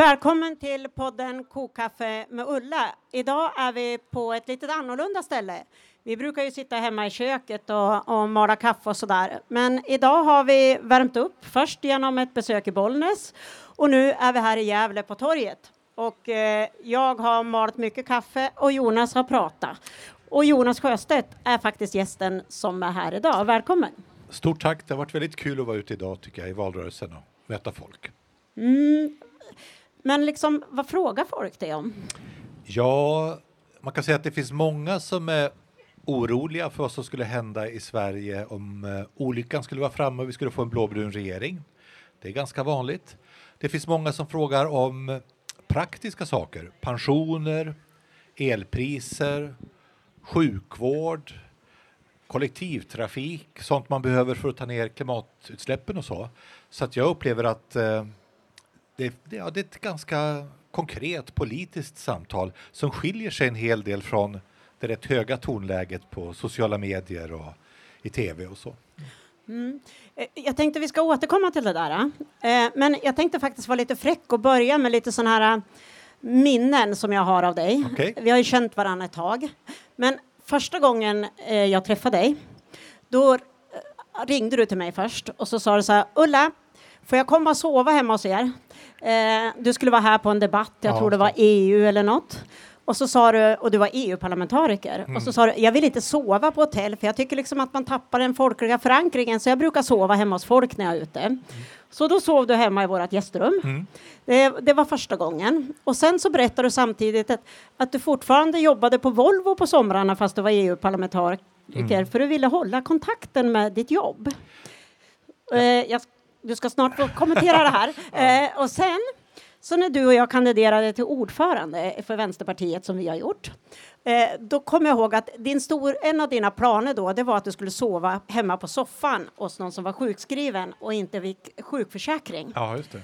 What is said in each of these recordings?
Välkommen till podden Kokkaffe med Ulla. Idag är vi på ett lite annorlunda ställe. Vi brukar ju sitta hemma i köket och, och mala kaffe och sådär. Men idag har vi värmt upp först genom ett besök i Bollnäs och nu är vi här i Gävle på torget. Och eh, jag har malt mycket kaffe och Jonas har pratat. Och Jonas Sjöstedt är faktiskt gästen som är här idag. Välkommen! Stort tack. Det har varit väldigt kul att vara ute idag tycker jag i valrörelsen och möta folk. Mm. Men liksom, vad frågar folk dig om? Ja, man kan säga att det finns många som är oroliga för vad som skulle hända i Sverige om eh, olyckan skulle vara framme och vi skulle få en blåbrun regering. Det är ganska vanligt. Det finns många som frågar om praktiska saker, pensioner, elpriser, sjukvård, kollektivtrafik, sånt man behöver för att ta ner klimatutsläppen och så. Så att jag upplever att eh, det, ja, det är ett ganska konkret politiskt samtal som skiljer sig en hel del från det rätt höga tonläget på sociala medier och i tv och så. Mm. Eh, jag tänkte vi ska återkomma till det där. Eh, men jag tänkte faktiskt vara lite fräck och börja med lite sådana här eh, minnen som jag har av dig. Okay. Vi har ju känt varandra ett tag. Men första gången jag träffade dig, då ringde du till mig först och så sa du så här, Ulla, får jag komma och sova hemma hos er? Eh, du skulle vara här på en debatt, jag ja, tror det var EU eller något. Och så sa du, och du var EU-parlamentariker, mm. och så sa du, jag vill inte sova på hotell för jag tycker liksom att man tappar den folkliga förankringen så jag brukar sova hemma hos folk när jag är ute. Mm. Så då sov du hemma i vårt gästrum. Mm. Det, det, var första gången. Och sen så berättade du samtidigt att, att du fortfarande jobbade på Volvo på somrarna fast du var EU-parlamentariker mm. för du ville hålla kontakten med ditt jobb. Ja. Eh, jag du ska snart få kommentera det här. Eh, och sen, så när du och jag kandiderade till ordförande för Vänsterpartiet som vi har gjort, eh, då kom jag ihåg att din stor, en av dina planer då, det var att du skulle sova hemma på soffan hos någon som var sjukskriven och inte fick sjukförsäkring. Ja, just det.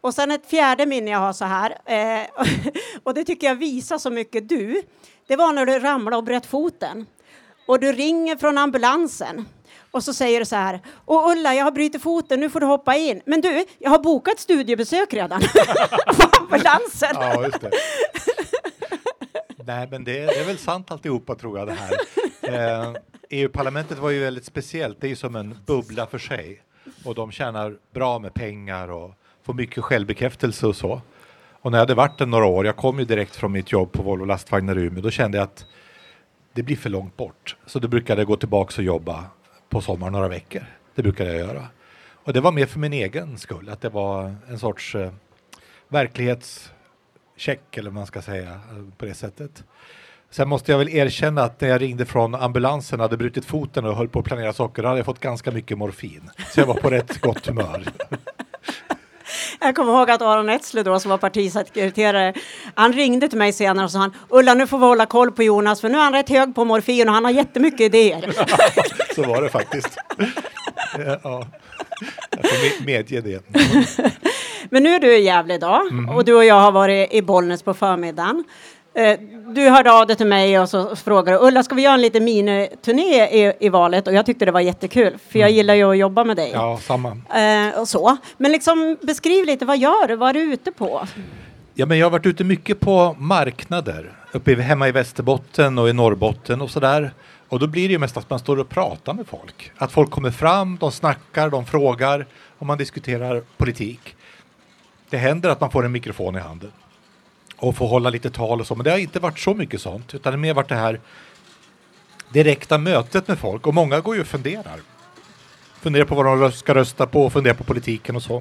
Och sen ett fjärde minne jag har så här, eh, och det tycker jag visar så mycket du. Det var när du ramlade och bröt foten och du ringer från ambulansen och så säger du så här, och Ulla, jag har brutit foten, nu får du hoppa in. Men du, jag har bokat studiebesök redan på ambulansen. Ja, just det. Nej, men det, det, är väl sant alltihopa tror jag det här. Eh, EU-parlamentet var ju väldigt speciellt, det är ju som en bubbla för sig. Och de tjänar bra med pengar och får mycket självbekräftelse och så. Och när jag hade varit där några år, jag kom ju direkt från mitt jobb på Volvo lastvagnar i Umeå, då kände jag att det blir för långt bort. Så då brukade jag gå tillbaka och jobba på sommaren några veckor. Det brukar jag göra. Och det var mer för min egen skull, att det var en sorts eh, verklighetscheck eller vad man ska säga eh, på det sättet. Sen måste jag väl erkänna att när jag ringde från ambulansen hade brutit foten och höll på att planera socker, då hade jag fått ganska mycket morfin. Så jag var på rätt gott humör. Jag kommer ihåg att Aron Etzler då som var partisekreterare, han ringde till mig senare och sa han, Ulla nu får vi hålla koll på Jonas för nu är han rätt hög på morfin och han har jättemycket idéer. så var det faktiskt. Ja, jag får medge det. Men nu är du i Gävle idag mm. och du och jag har varit i Bollnäs på förmiddagen. Eh, du hörde av dig till mig och så frågade Ulla, ska vi göra en liten miniturné i, i valet? Och jag tyckte det var jättekul, för jag mm. gillar ju att jobba med dig. Ja, samma. Eh, och så. Men liksom beskriv lite, vad gör du? Vad är du ute på? Ja, men jag har varit ute mycket på marknader, uppe hemma i Västerbotten och i Norrbotten och sådär. Och då blir det ju mest att man står och pratar med folk. Att folk kommer fram, de snackar, de frågar och man diskuterar politik. Det händer att man får en mikrofon i handen och får hålla lite tal och så. Men det har inte varit så mycket sånt, utan det har mer varit det här direkta mötet med folk. Och många går ju och funderar. Funderar på vad de ska rösta på och funderar på politiken och så.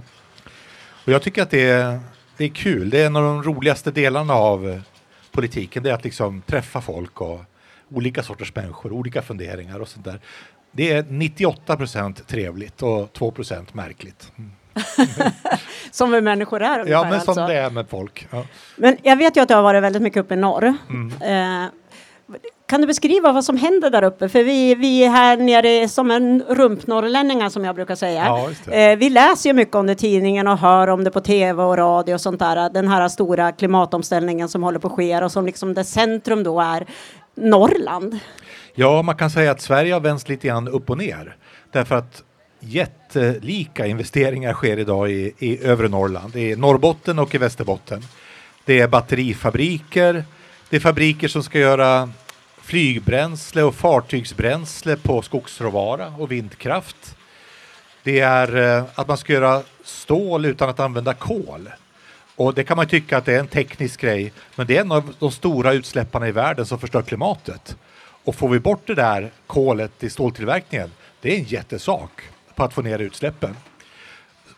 Och jag tycker att det är, det är kul. Det är en av de roligaste delarna av politiken. Det är att liksom träffa folk och olika sorters människor, olika funderingar och sånt där. Det är 98 procent trevligt och 2 procent märkligt. Mm. som vi människor är ungefär, Ja, men som alltså. det är med folk. Ja. Men jag vet ju att du har varit väldigt mycket uppe i norr. Mm. Eh, kan du beskriva vad som händer där uppe? För vi, vi är här nere som en rumpnorrlänningar som jag brukar säga. Ja, eh, vi läser ju mycket om det i tidningen och hör om det på tv och radio och sånt där. Den här stora klimatomställningen som håller på att ske och som liksom det centrum då är Norrland. Ja, man kan säga att Sverige har vänts lite grann upp och ner. Därför att jättelika investeringar sker idag i, i övre Norrland, i Norrbotten och i Västerbotten. Det är batterifabriker, det är fabriker som ska göra flygbränsle och fartygsbränsle på skogsråvara och vindkraft. Det är eh, att man ska göra stål utan att använda kol. Och det kan man tycka att det är en teknisk grej, men det är en av de stora utsläpparna i världen som förstör klimatet. Och får vi bort det där kolet i ståltillverkningen, det är en jättesak på att få ner utsläppen.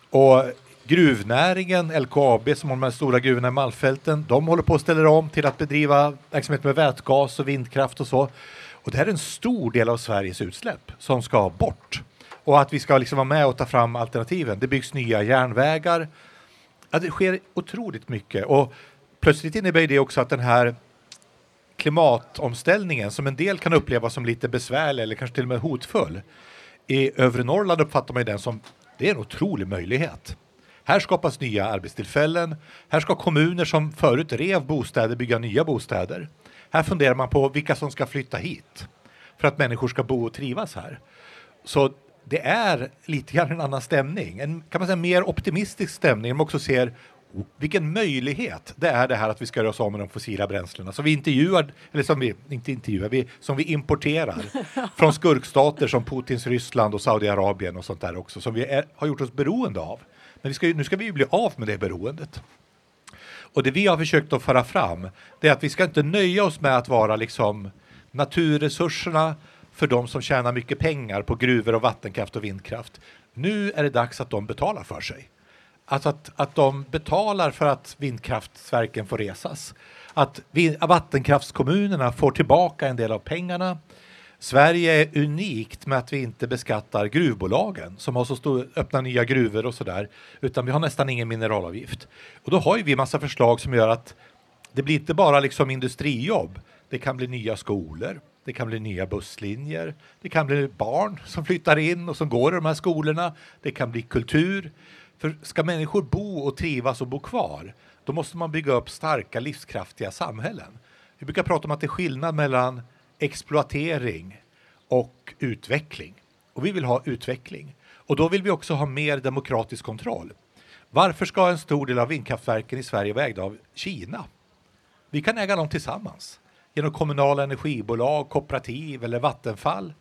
Och gruvnäringen, LKAB som har de här stora gruvorna i Malmfälten, de håller på att ställa om till att bedriva verksamhet med vätgas och vindkraft och så. Och det här är en stor del av Sveriges utsläpp som ska bort. Och att vi ska liksom vara med och ta fram alternativen. Det byggs nya järnvägar. Ja, det sker otroligt mycket och plötsligt innebär det också att den här klimatomställningen som en del kan uppleva som lite besvärlig eller kanske till och med hotfull. I övre Norrland uppfattar man den som det är en otrolig möjlighet. Här skapas nya arbetstillfällen. Här ska kommuner som förut rev bostäder bygga nya bostäder. Här funderar man på vilka som ska flytta hit för att människor ska bo och trivas här. Så det är lite grann en annan stämning, en kan man säga mer optimistisk stämning. Man också ser vilken möjlighet det är det här att vi ska göra oss av med de fossila bränslena som vi intervjuar, eller som vi inte intervjuar, vi, som vi importerar från skurkstater som Putins Ryssland och Saudiarabien och sånt där också som vi är, har gjort oss beroende av. Men vi ska, nu ska vi ju bli av med det beroendet. Och det vi har försökt att föra fram det är att vi ska inte nöja oss med att vara liksom naturresurserna för de som tjänar mycket pengar på gruvor och vattenkraft och vindkraft. Nu är det dags att de betalar för sig. Alltså att, att de betalar för att vindkraftverken får resas. Att vattenkraftskommunerna får tillbaka en del av pengarna. Sverige är unikt med att vi inte beskattar gruvbolagen som har så stor, öppna nya gruvor och sådär, utan vi har nästan ingen mineralavgift. Och då har ju vi massa förslag som gör att det blir inte bara liksom industrijobb, det kan bli nya skolor, det kan bli nya busslinjer, det kan bli barn som flyttar in och som går i de här skolorna, det kan bli kultur. För ska människor bo och trivas och bo kvar, då måste man bygga upp starka livskraftiga samhällen. Vi brukar prata om att det är skillnad mellan exploatering och utveckling. Och vi vill ha utveckling. Och då vill vi också ha mer demokratisk kontroll. Varför ska en stor del av vindkraftverken i Sverige vara ägda av Kina? Vi kan äga dem tillsammans genom kommunala energibolag, kooperativ eller Vattenfall.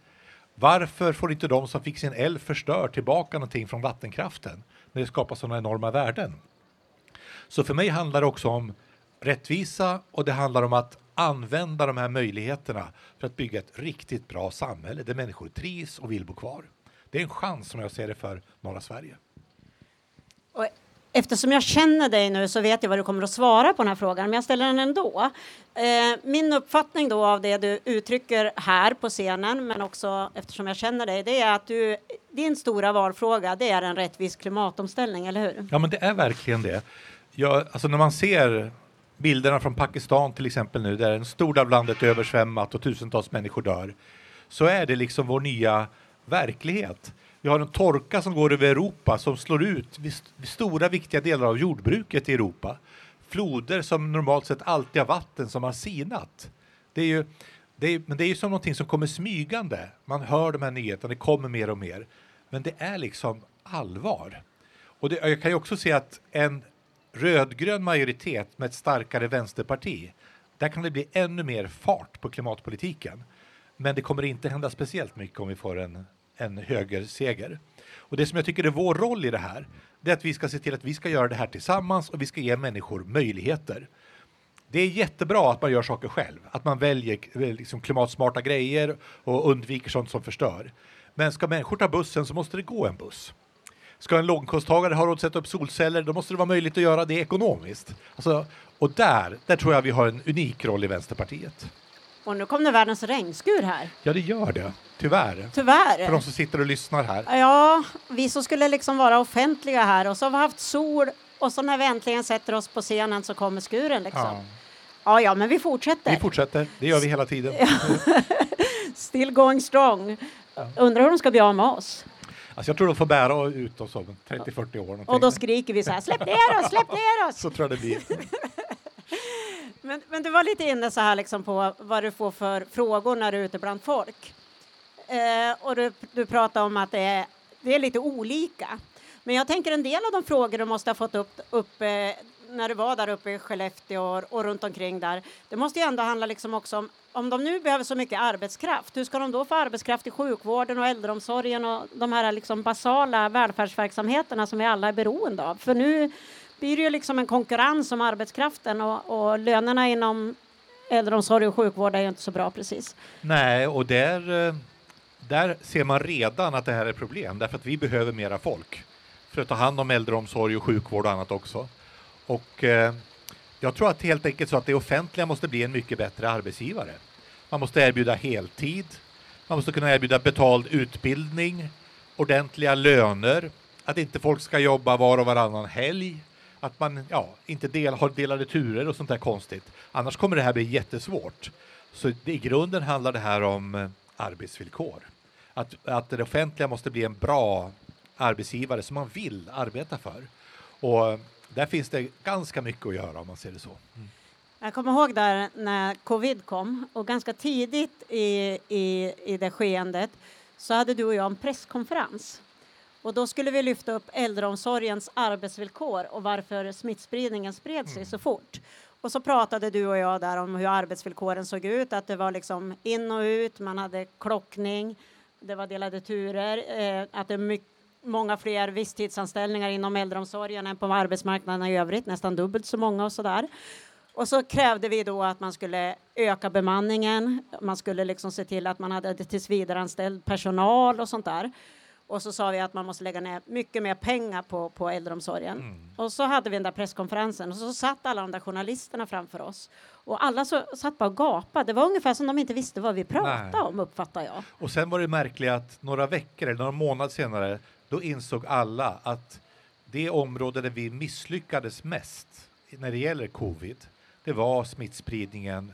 Varför får inte de som fick sin el förstörd tillbaka någonting från vattenkraften när det skapar sådana enorma värden? Så för mig handlar det också om rättvisa och det handlar om att använda de här möjligheterna för att bygga ett riktigt bra samhälle där människor trivs och vill bo kvar. Det är en chans som jag ser det för norra Sverige. Och eftersom jag känner dig nu så vet jag vad du kommer att svara på den här frågan, men jag ställer den ändå. Eh, min uppfattning då av det du uttrycker här på scenen, men också eftersom jag känner dig, det är att du, din stora valfråga, det är en rättvis klimatomställning, eller hur? Ja, men det är verkligen det. Ja, alltså när man ser bilderna från Pakistan till exempel nu, där en stor del av landet är översvämmat och tusentals människor dör, så är det liksom vår nya verklighet. Vi har en torka som går över Europa som slår ut stora viktiga delar av jordbruket i Europa. Floder som normalt sett alltid har vatten som har sinat. Det är ju, det är, men det är ju som någonting som kommer smygande. Man hör de här nyheterna, det kommer mer och mer. Men det är liksom allvar. Och det, jag kan ju också se att en rödgrön majoritet med ett starkare vänsterparti, där kan det bli ännu mer fart på klimatpolitiken. Men det kommer inte hända speciellt mycket om vi får en, en högerseger. Och det som jag tycker är vår roll i det här, det är att vi ska se till att vi ska göra det här tillsammans och vi ska ge människor möjligheter. Det är jättebra att man gör saker själv, att man väljer eh, liksom klimatsmarta grejer och undviker sånt som förstör. Men ska människor ta bussen så måste det gå en buss. Ska en låginkomsttagare ha råd att sätta upp solceller, då måste det vara möjligt att göra det ekonomiskt. Alltså, och där, där tror jag vi har en unik roll i Vänsterpartiet. Och nu kom det världens regnskur här. Ja, det gör det. Tyvärr. Tyvärr. För de som sitter och lyssnar här. Ja, vi som skulle liksom vara offentliga här och så har vi haft sol och så när vi äntligen sätter oss på scenen så kommer skuren liksom. Ja, ja, ja men vi fortsätter. Vi fortsätter. Det gör vi hela tiden. Still going strong. Undrar hur de ska bli av med oss. Alltså jag tror de får bära ut oss om 30-40 år. Någonting. Och då skriker vi så här, släpp ner oss, släpp ner oss! Så tror jag det blir. men, men du var lite inne så här liksom på vad du får för frågor när du är ute bland folk. Eh, och du, du pratar om att det är det är lite olika. Men jag tänker en del av de frågor du måste ha fått upp, upp eh, när du var där uppe i Skellefteå och, och runt omkring där. Det måste ju ändå handla liksom också om om de nu behöver så mycket arbetskraft, hur ska de då få arbetskraft i sjukvården och äldreomsorgen och de här liksom basala välfärdsverksamheterna som vi alla är beroende av? För nu blir det ju liksom en konkurrens om arbetskraften och, och lönerna inom äldreomsorg och sjukvård är ju inte så bra precis. Nej, och där, eh, där ser man redan att det här är problem därför att vi behöver mera folk för att ta hand om äldreomsorg och sjukvård och annat också. Och eh, jag tror att helt enkelt så att det offentliga måste bli en mycket bättre arbetsgivare. Man måste erbjuda heltid, man måste kunna erbjuda betald utbildning, ordentliga löner, att inte folk ska jobba var och varannan helg, att man ja, inte del, har delade turer och sånt där konstigt. Annars kommer det här bli jättesvårt. Så det, i grunden handlar det här om eh, arbetsvillkor. Att, att det offentliga måste bli en bra arbetsgivare som man vill arbeta för. Och där finns det ganska mycket att göra om man ser det så. Mm. Jag kommer ihåg där när covid kom och ganska tidigt i, i, i det skeendet så hade du och jag en presskonferens. Och då skulle vi lyfta upp äldreomsorgens arbetsvillkor och varför smittspridningen spred sig mm. så fort. Och så pratade du och jag där om hur arbetsvillkoren såg ut, att det var liksom in och ut, man hade klockning, det var delade turer, eh, att det är mycket många fler visstidsanställningar inom äldreomsorgen än på arbetsmarknaden i övrigt, nästan dubbelt så många och sådär. Och så krävde vi då att man skulle öka bemanningen, man skulle liksom se till att man hade tillsvidareanställd personal och sånt där. Och så sa vi att man måste lägga ner mycket mer pengar på, på äldreomsorgen. Mm. Och så hade vi den där presskonferensen och så satt alla de där journalisterna framför oss. Och alla så, satt bara och gapade. Det var ungefär som de inte visste vad vi pratade Nej. om, uppfattar jag. Och sen var det märkligt att några veckor eller några månader senare då insåg alla att det område där vi misslyckades mest när det gäller covid, det var smittspridningen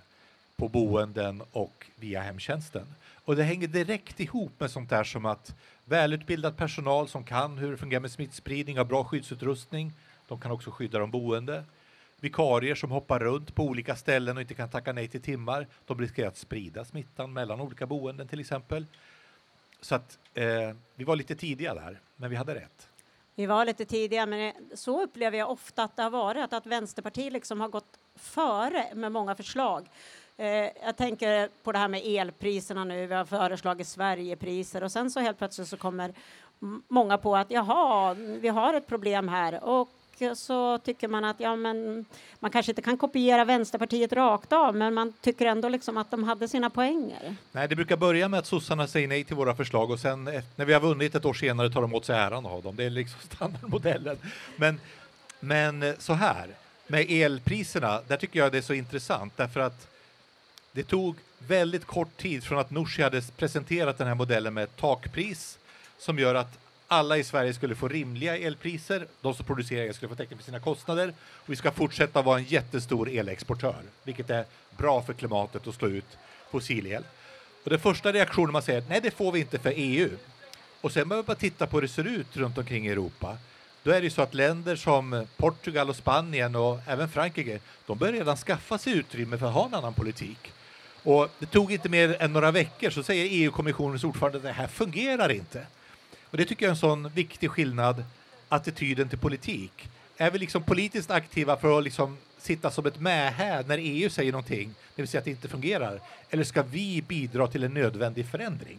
på boenden och via hemtjänsten. Och det hänger direkt ihop med sånt där som att välutbildad personal som kan hur det fungerar med smittspridning, har bra skyddsutrustning, de kan också skydda de boende. Vikarier som hoppar runt på olika ställen och inte kan tacka nej till timmar, de riskerar att sprida smittan mellan olika boenden till exempel. Så att eh, vi var lite tidiga där, men vi hade rätt. Vi var lite tidiga, men eh, så upplever jag ofta att det har varit, att Vänsterpartiet liksom har gått före med många förslag. Eh, jag tänker på det här med elpriserna nu, vi har föreslagit Sverigepriser och sen så helt plötsligt så kommer många på att jaha, vi har ett problem här och så tycker man att ja, men man kanske inte kan kopiera Vänsterpartiet rakt av, men man tycker ändå liksom att de hade sina poänger. Nej, det brukar börja med att sossarna säger nej till våra förslag och sen när vi har vunnit ett år senare tar de åt sig äran av dem. Det är liksom standardmodellen. Men, men så här, med elpriserna, där tycker jag det är så intressant därför att det tog väldigt kort tid från att Nooshi hade presenterat den här modellen med ett takpris som gör att alla i Sverige skulle få rimliga elpriser, de som producerar el skulle få täckning för sina kostnader och vi ska fortsätta vara en jättestor elexportör, vilket är bra för klimatet att slå ut fossilel. Och den första reaktionen man säger nej det får vi inte för EU. Och sen behöver man titta på hur det ser ut runt omkring i Europa. Då är det så att länder som Portugal och Spanien och även Frankrike, de börjar redan skaffa sig utrymme för att ha en annan politik. Och det tog inte mer än några veckor så säger EU-kommissionens ordförande att det här fungerar inte. Och det tycker jag är en sån viktig skillnad, attityden till politik. Är vi liksom politiskt aktiva för att liksom sitta som ett mähä när EU säger någonting, det vill säga att det inte fungerar? Eller ska vi bidra till en nödvändig förändring?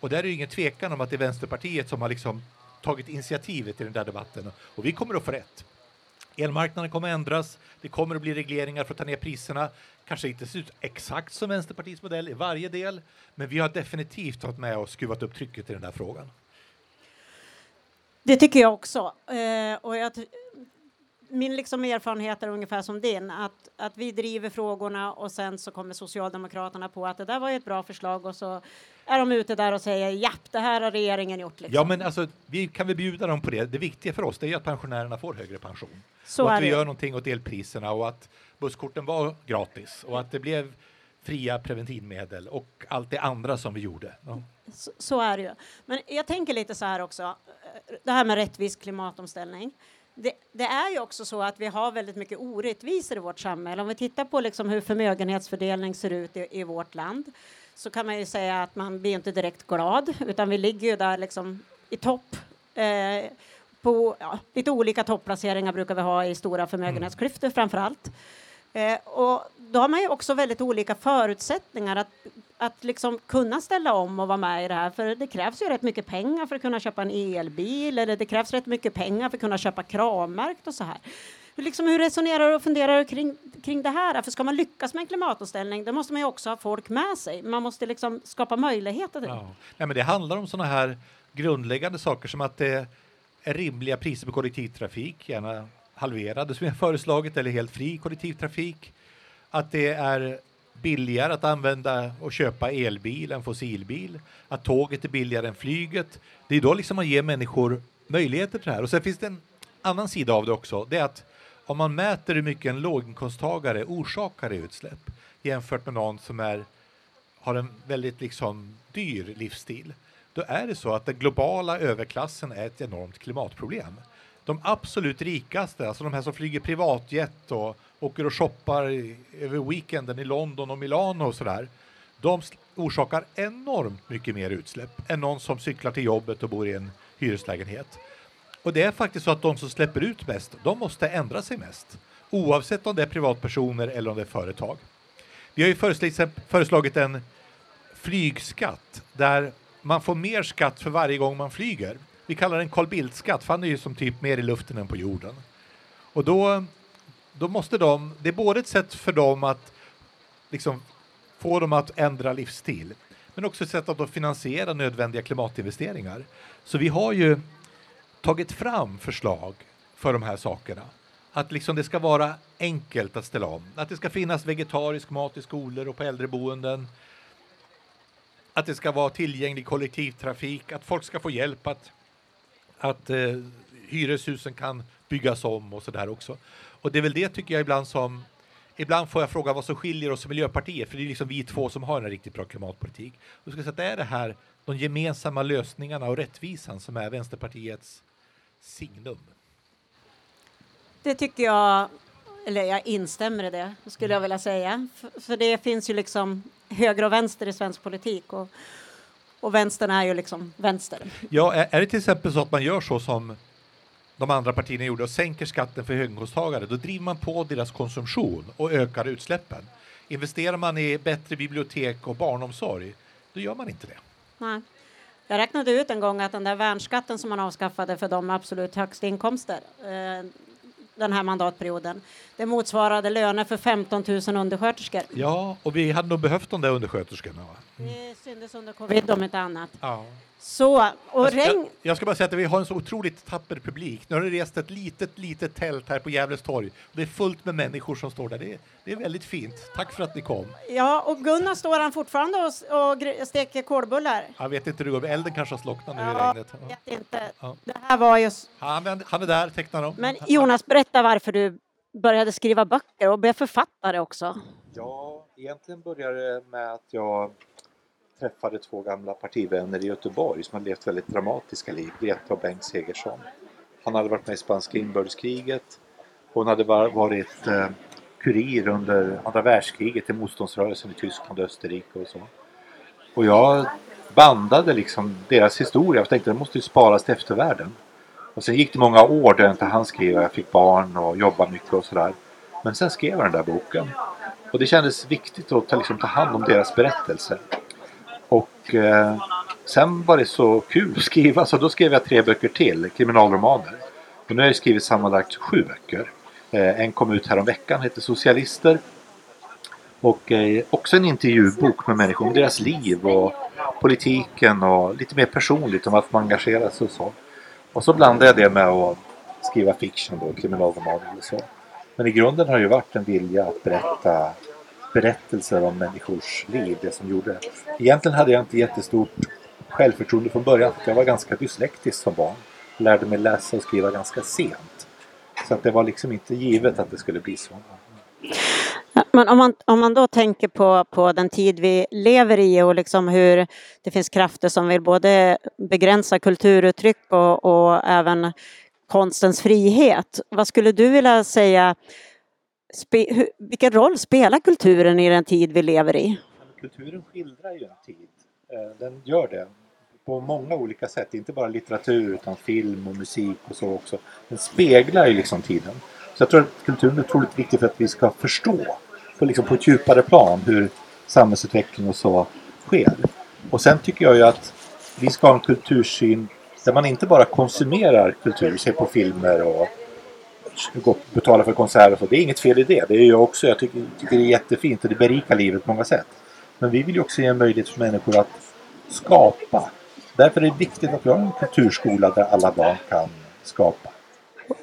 Och där är det ingen tvekan om att det är Vänsterpartiet som har liksom tagit initiativet i den där debatten och vi kommer att få rätt. Elmarknaden kommer att ändras, det kommer att bli regleringar för att ta ner priserna. Kanske inte ser ut exakt som Vänsterpartiets modell i varje del, men vi har definitivt tagit med och skruvat upp trycket i den där frågan. Det tycker jag också. Eh, och jag min liksom erfarenhet är ungefär som din, att, att vi driver frågorna och sen så kommer Socialdemokraterna på att det där var ett bra förslag och så är de ute där och säger japp, det här har regeringen gjort. Liksom. Ja, men alltså, vi kan väl bjuda dem på det. Det viktiga för oss det är att pensionärerna får högre pension. Så och att vi gör någonting åt elpriserna och att busskorten var gratis och att det blev fria preventivmedel och allt det andra som vi gjorde. Ja. Så, så, är det ju. Men jag tänker lite så här också, eh, det här med rättvis klimatomställning. Det, det, är ju också så att vi har väldigt mycket orättvisor i vårt samhälle. Om vi tittar på liksom hur förmögenhetsfördelning ser ut i, i, vårt land så kan man ju säga att man blir inte direkt glad utan vi ligger ju där liksom i topp. Eh, på ja, lite olika topplaceringar brukar vi ha i stora förmögenhetsklyftor framför allt. Eh, och då har man ju också väldigt olika förutsättningar att, att liksom kunna ställa om och vara med i det här. För det krävs ju rätt mycket pengar för att kunna köpa en elbil eller det krävs rätt mycket pengar för att kunna köpa kravmärkt och så här. Liksom, hur resonerar du och funderar du kring, kring det här? För ska man lyckas med en klimatomställning då måste man ju också ha folk med sig. Man måste liksom skapa möjligheter till det. Ja. Nej, men det handlar om sådana här grundläggande saker som att det är rimliga priser på kollektivtrafik, gärna halverade som jag föreslagit, eller helt fri kollektivtrafik. Att det är billigare att använda och köpa elbil än fossilbil. Att tåget är billigare än flyget. Det är då liksom man ger människor möjligheter till det här. Och sen finns det en annan sida av det också. Det är att om man mäter hur mycket en låginkomsttagare orsakar i utsläpp jämfört med någon som är, har en väldigt liksom dyr livsstil, då är det så att den globala överklassen är ett enormt klimatproblem. De absolut rikaste, alltså de här som flyger privatjet och åker och shoppar i, över weekenden i London och Milano och sådär, de orsakar enormt mycket mer utsläpp än någon som cyklar till jobbet och bor i en hyreslägenhet. Och det är faktiskt så att de som släpper ut mest, de måste ändra sig mest. Oavsett om det är privatpersoner eller om det är företag. Vi har ju föreslagit en flygskatt där man får mer skatt för varje gång man flyger. Vi kallar den Carl Bildt-skatt, för han är ju som typ mer i luften än på jorden. Och då, då måste de, det är både ett sätt för dem att liksom få dem att ändra livsstil, men också ett sätt att finansiera nödvändiga klimatinvesteringar. Så vi har ju tagit fram förslag för de här sakerna. Att liksom det ska vara enkelt att ställa om. Att det ska finnas vegetarisk mat i skolor och på äldreboenden. Att det ska vara tillgänglig kollektivtrafik, att folk ska få hjälp att, att eh, hyreshusen kan byggas om och så där också. Och det är väl det tycker jag ibland som Ibland får jag fråga vad som skiljer oss som Miljöpartiet, för det är liksom vi två som har en riktigt bra klimatpolitik. Och ska säga att det är det här, de gemensamma lösningarna och rättvisan som är Vänsterpartiets signum. Det tycker jag, eller jag instämmer i det, skulle jag vilja säga. För, för det finns ju liksom höger och vänster i svensk politik och, och vänstern är ju liksom vänster. Ja, är, är det till exempel så att man gör så som de andra partierna gjorde och sänker skatten för höginkomsttagare, då driver man på deras konsumtion och ökar utsläppen. Investerar man i bättre bibliotek och barnomsorg, då gör man inte det. Nej. Jag räknade ut en gång att den där värnskatten som man avskaffade för de absolut högsta inkomster eh, den här mandatperioden, det motsvarade löner för 15 000 undersköterskor. Ja, och vi hade nog behövt de där undersköterskorna. Mm. Det syntes under covid om inte annat. Ja. Så, och jag, ska, regn... jag ska bara säga att vi har en så otroligt tapper publik. Nu har det rest ett litet, litet tält här på Gävles torg. Det är fullt med människor som står där. Det är, det är väldigt fint. Tack för att ni kom. Ja, och Gunnar står han fortfarande och, och steker kolbullar? Jag vet inte hur det går. Elden kanske har slocknat nu ja, i regnet. Ja. vet inte. Ja. Det här var ju... Han, han är där, tecknar dem. Men Jonas, berätta varför du började skriva böcker och blev författare också. Ja, egentligen började det med att jag träffade två gamla partivänner i Göteborg som hade levt väldigt dramatiska liv. Greta och Bengt Segersson. Han hade varit med i spanska inbördeskriget. Hon hade varit eh, kurir under andra världskriget i motståndsrörelsen i Tyskland och Österrike och så. Och jag bandade liksom deras historia och tänkte att den måste ju sparas till eftervärlden. Och sen gick det många år där inte han skrev och jag fick barn och jobbade mycket och sådär. Men sen skrev jag den där boken. Och det kändes viktigt att ta, liksom, ta hand om deras berättelser. Och eh, sen var det så kul att skriva så då skrev jag tre böcker till, kriminalromaner. Och nu har jag skrivit sammanlagt sju böcker. Eh, en kom ut häromveckan, heter Socialister. Och eh, också en intervjubok med människor om deras liv och politiken och lite mer personligt om varför man engagerar sig och så. Och så blandade jag det med att skriva fiction då, kriminalromaner och så. Men i grunden har det ju varit en vilja att berätta berättelser om människors liv, det som gjorde. Egentligen hade jag inte jättestort självförtroende från början. Jag var ganska dyslektisk som barn. Lärde mig läsa och skriva ganska sent. Så att det var liksom inte givet att det skulle bli så. Men om man, om man då tänker på, på den tid vi lever i och liksom hur det finns krafter som vill både begränsa kulturuttryck och, och även konstens frihet. Vad skulle du vilja säga Spe, hur, vilken roll spelar kulturen i den tid vi lever i? Kulturen skildrar ju en tid. Eh, den gör det. på många olika sätt. Inte bara litteratur utan film och musik och så också. Den speglar ju liksom tiden. Så jag tror att kulturen är otroligt viktig för att vi ska förstå på, liksom på ett djupare plan hur samhällsutveckling och så sker. Och sen tycker jag ju att vi ska ha en kultursyn där man inte bara konsumerar kultur, ser på filmer och betala för konserter och så. Det är inget fel i det. Det är jag också. Jag tycker, tycker det är jättefint och det berikar livet på många sätt. Men vi vill ju också ge en möjlighet för människor att skapa. Därför är det viktigt att vi har en kulturskola där alla barn kan skapa.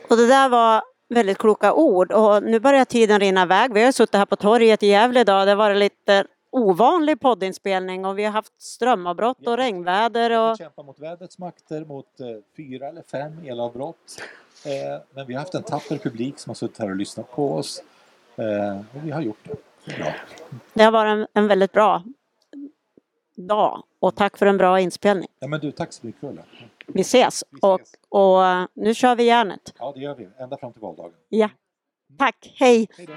Och det där var väldigt kloka ord och nu börjar tiden rinna iväg. Vi har suttit här på torget i Gävle idag. Det har varit lite ovanlig poddinspelning och vi har haft strömavbrott och regnväder. Och... Vi kämpar mot vädrets makter, mot eh, fyra eller fem elavbrott. Eh, men vi har haft en tapper publik som har suttit här och lyssnat på oss. Eh, och vi har gjort det. bra. Det har varit en, en, väldigt bra dag och tack för en bra inspelning. Ja men du, tack så mycket Ulla. Vi ses, vi ses. Och, och nu kör vi järnet. Ja det gör vi, ända fram till valdagen. Ja. Tack, hej! hej